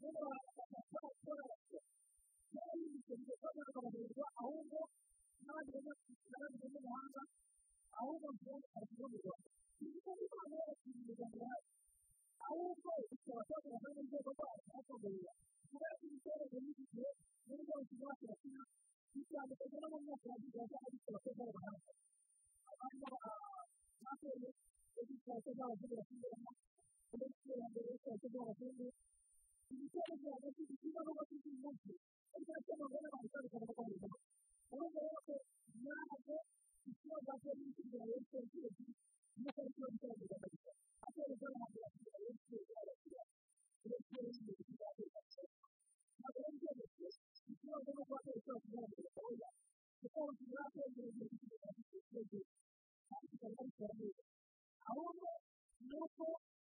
niba waratakaza abakora bake niba yibutse igihe cyose bakabahereza ahubwo n'abageze mu muhanda ahubwo mbere arikumirwa igihe cyose barakingirwa mu hasi ahubwo bikaba byakorana n'urwego rwacu bakagurira kubera ko imiterere y'igihe n'ubwo bakiri bato bakina bitandukanye no mu myaka ya kigali ariko bakoze abahanga abandi bateye bakoze abagore bakiniramo n'iterambere ryacu ry'abaturage ibitero byabo bishyizeho amakuru y'umunsi ariko icyo bagomba gukora ni ukubahiriza urumva rero ko ntabwo ikibazo cyo gushyira leta y'abaturage n'uko ari cyo gushyira leta y'abaturage atari ibyo abantu bakira leta y'abaturage leta y'abaturage ntabwo ari ibyo leta ikibazo no kuba leta y'abaturage gahunda kuko ushobora kwegera igihe cy'abaturage kandi kikaba ari iterambere ahubwo ni uko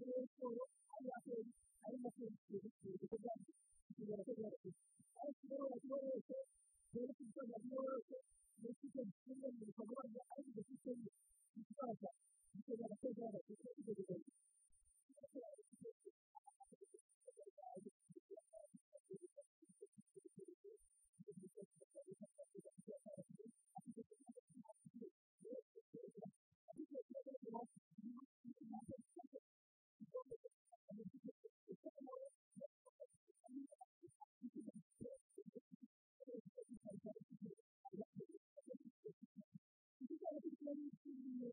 ari muri siporo ari yakoze arimo kwerekeza ikintu cyo bwacyo kugira ngo abe yakoze ari siporo yakoze wese rero kuko yakoze wese rero kuko kimwe mu bikorwa bya ari mu gihe cy'ikindi gisaza gisobanura ko byabaye kuko ibyo bikorwa Gracias.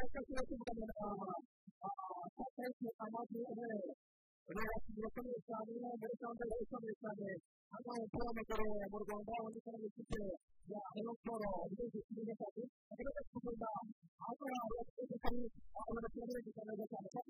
agace kiba kigaragara ahantu hateretse amazi y'umweru urabona ko ari isanzwe n'abagore cyangwa se abasore cyane hano hari umupira w'amaguru mu rwanda wanditseho n'igice ya inokoro igihugu kirimo akazi ariko kikubona aho hari abantu bafite ubukungu aho barasa n'abandi bakaba bagatandukanye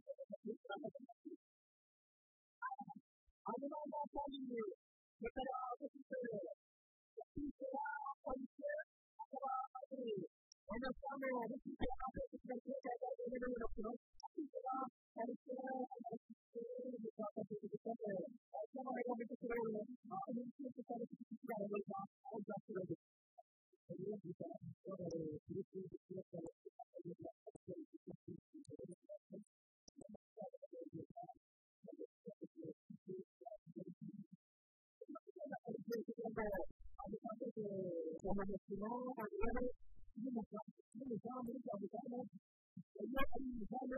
umwanya w'abagore n'umudamu n'umudamu uri kwa muganga iyo ari umudamu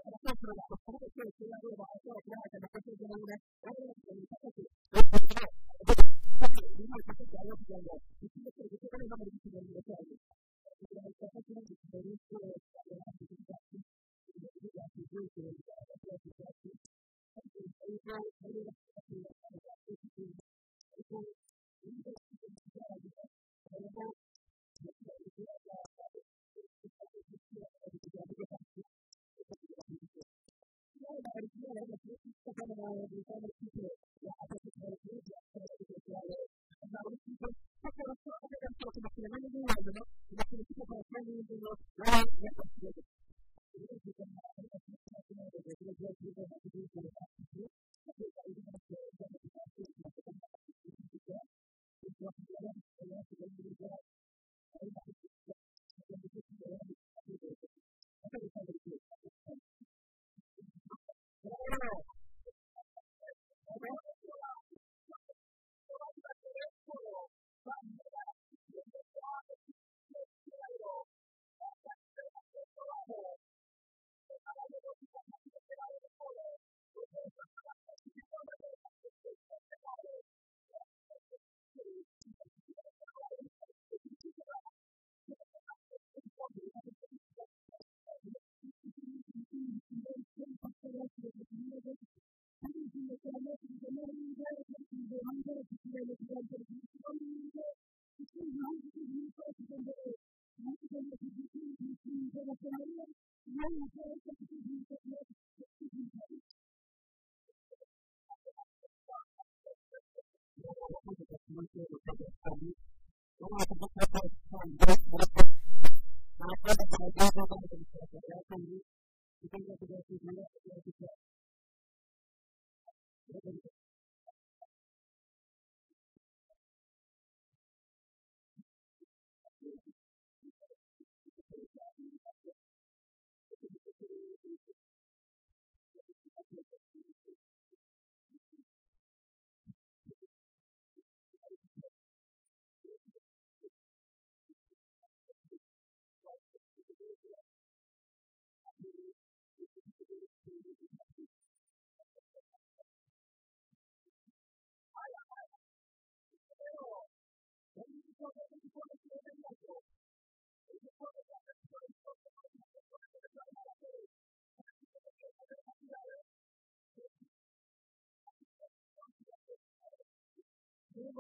hangi hareketlerle güzel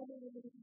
ಮಾಡಿರುವುದರಿಂದ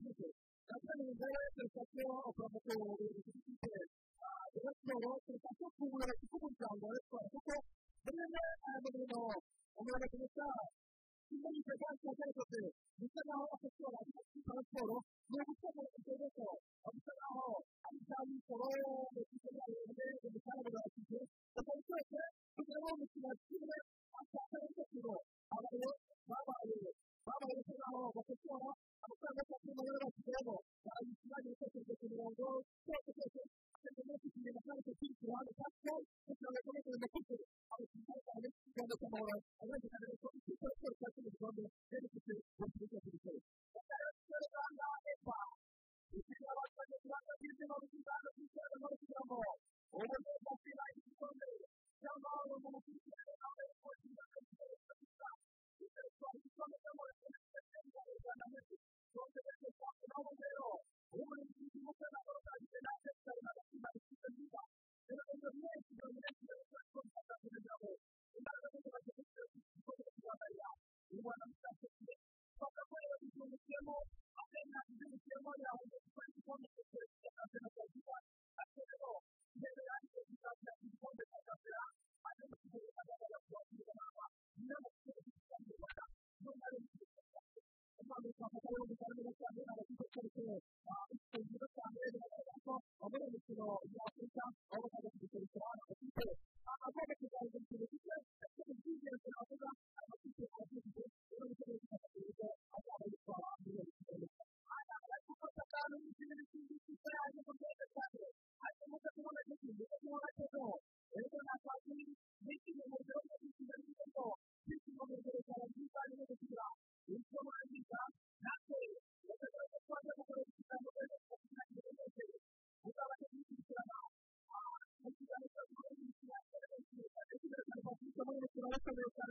bakoresha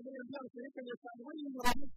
muri iyo myaka iri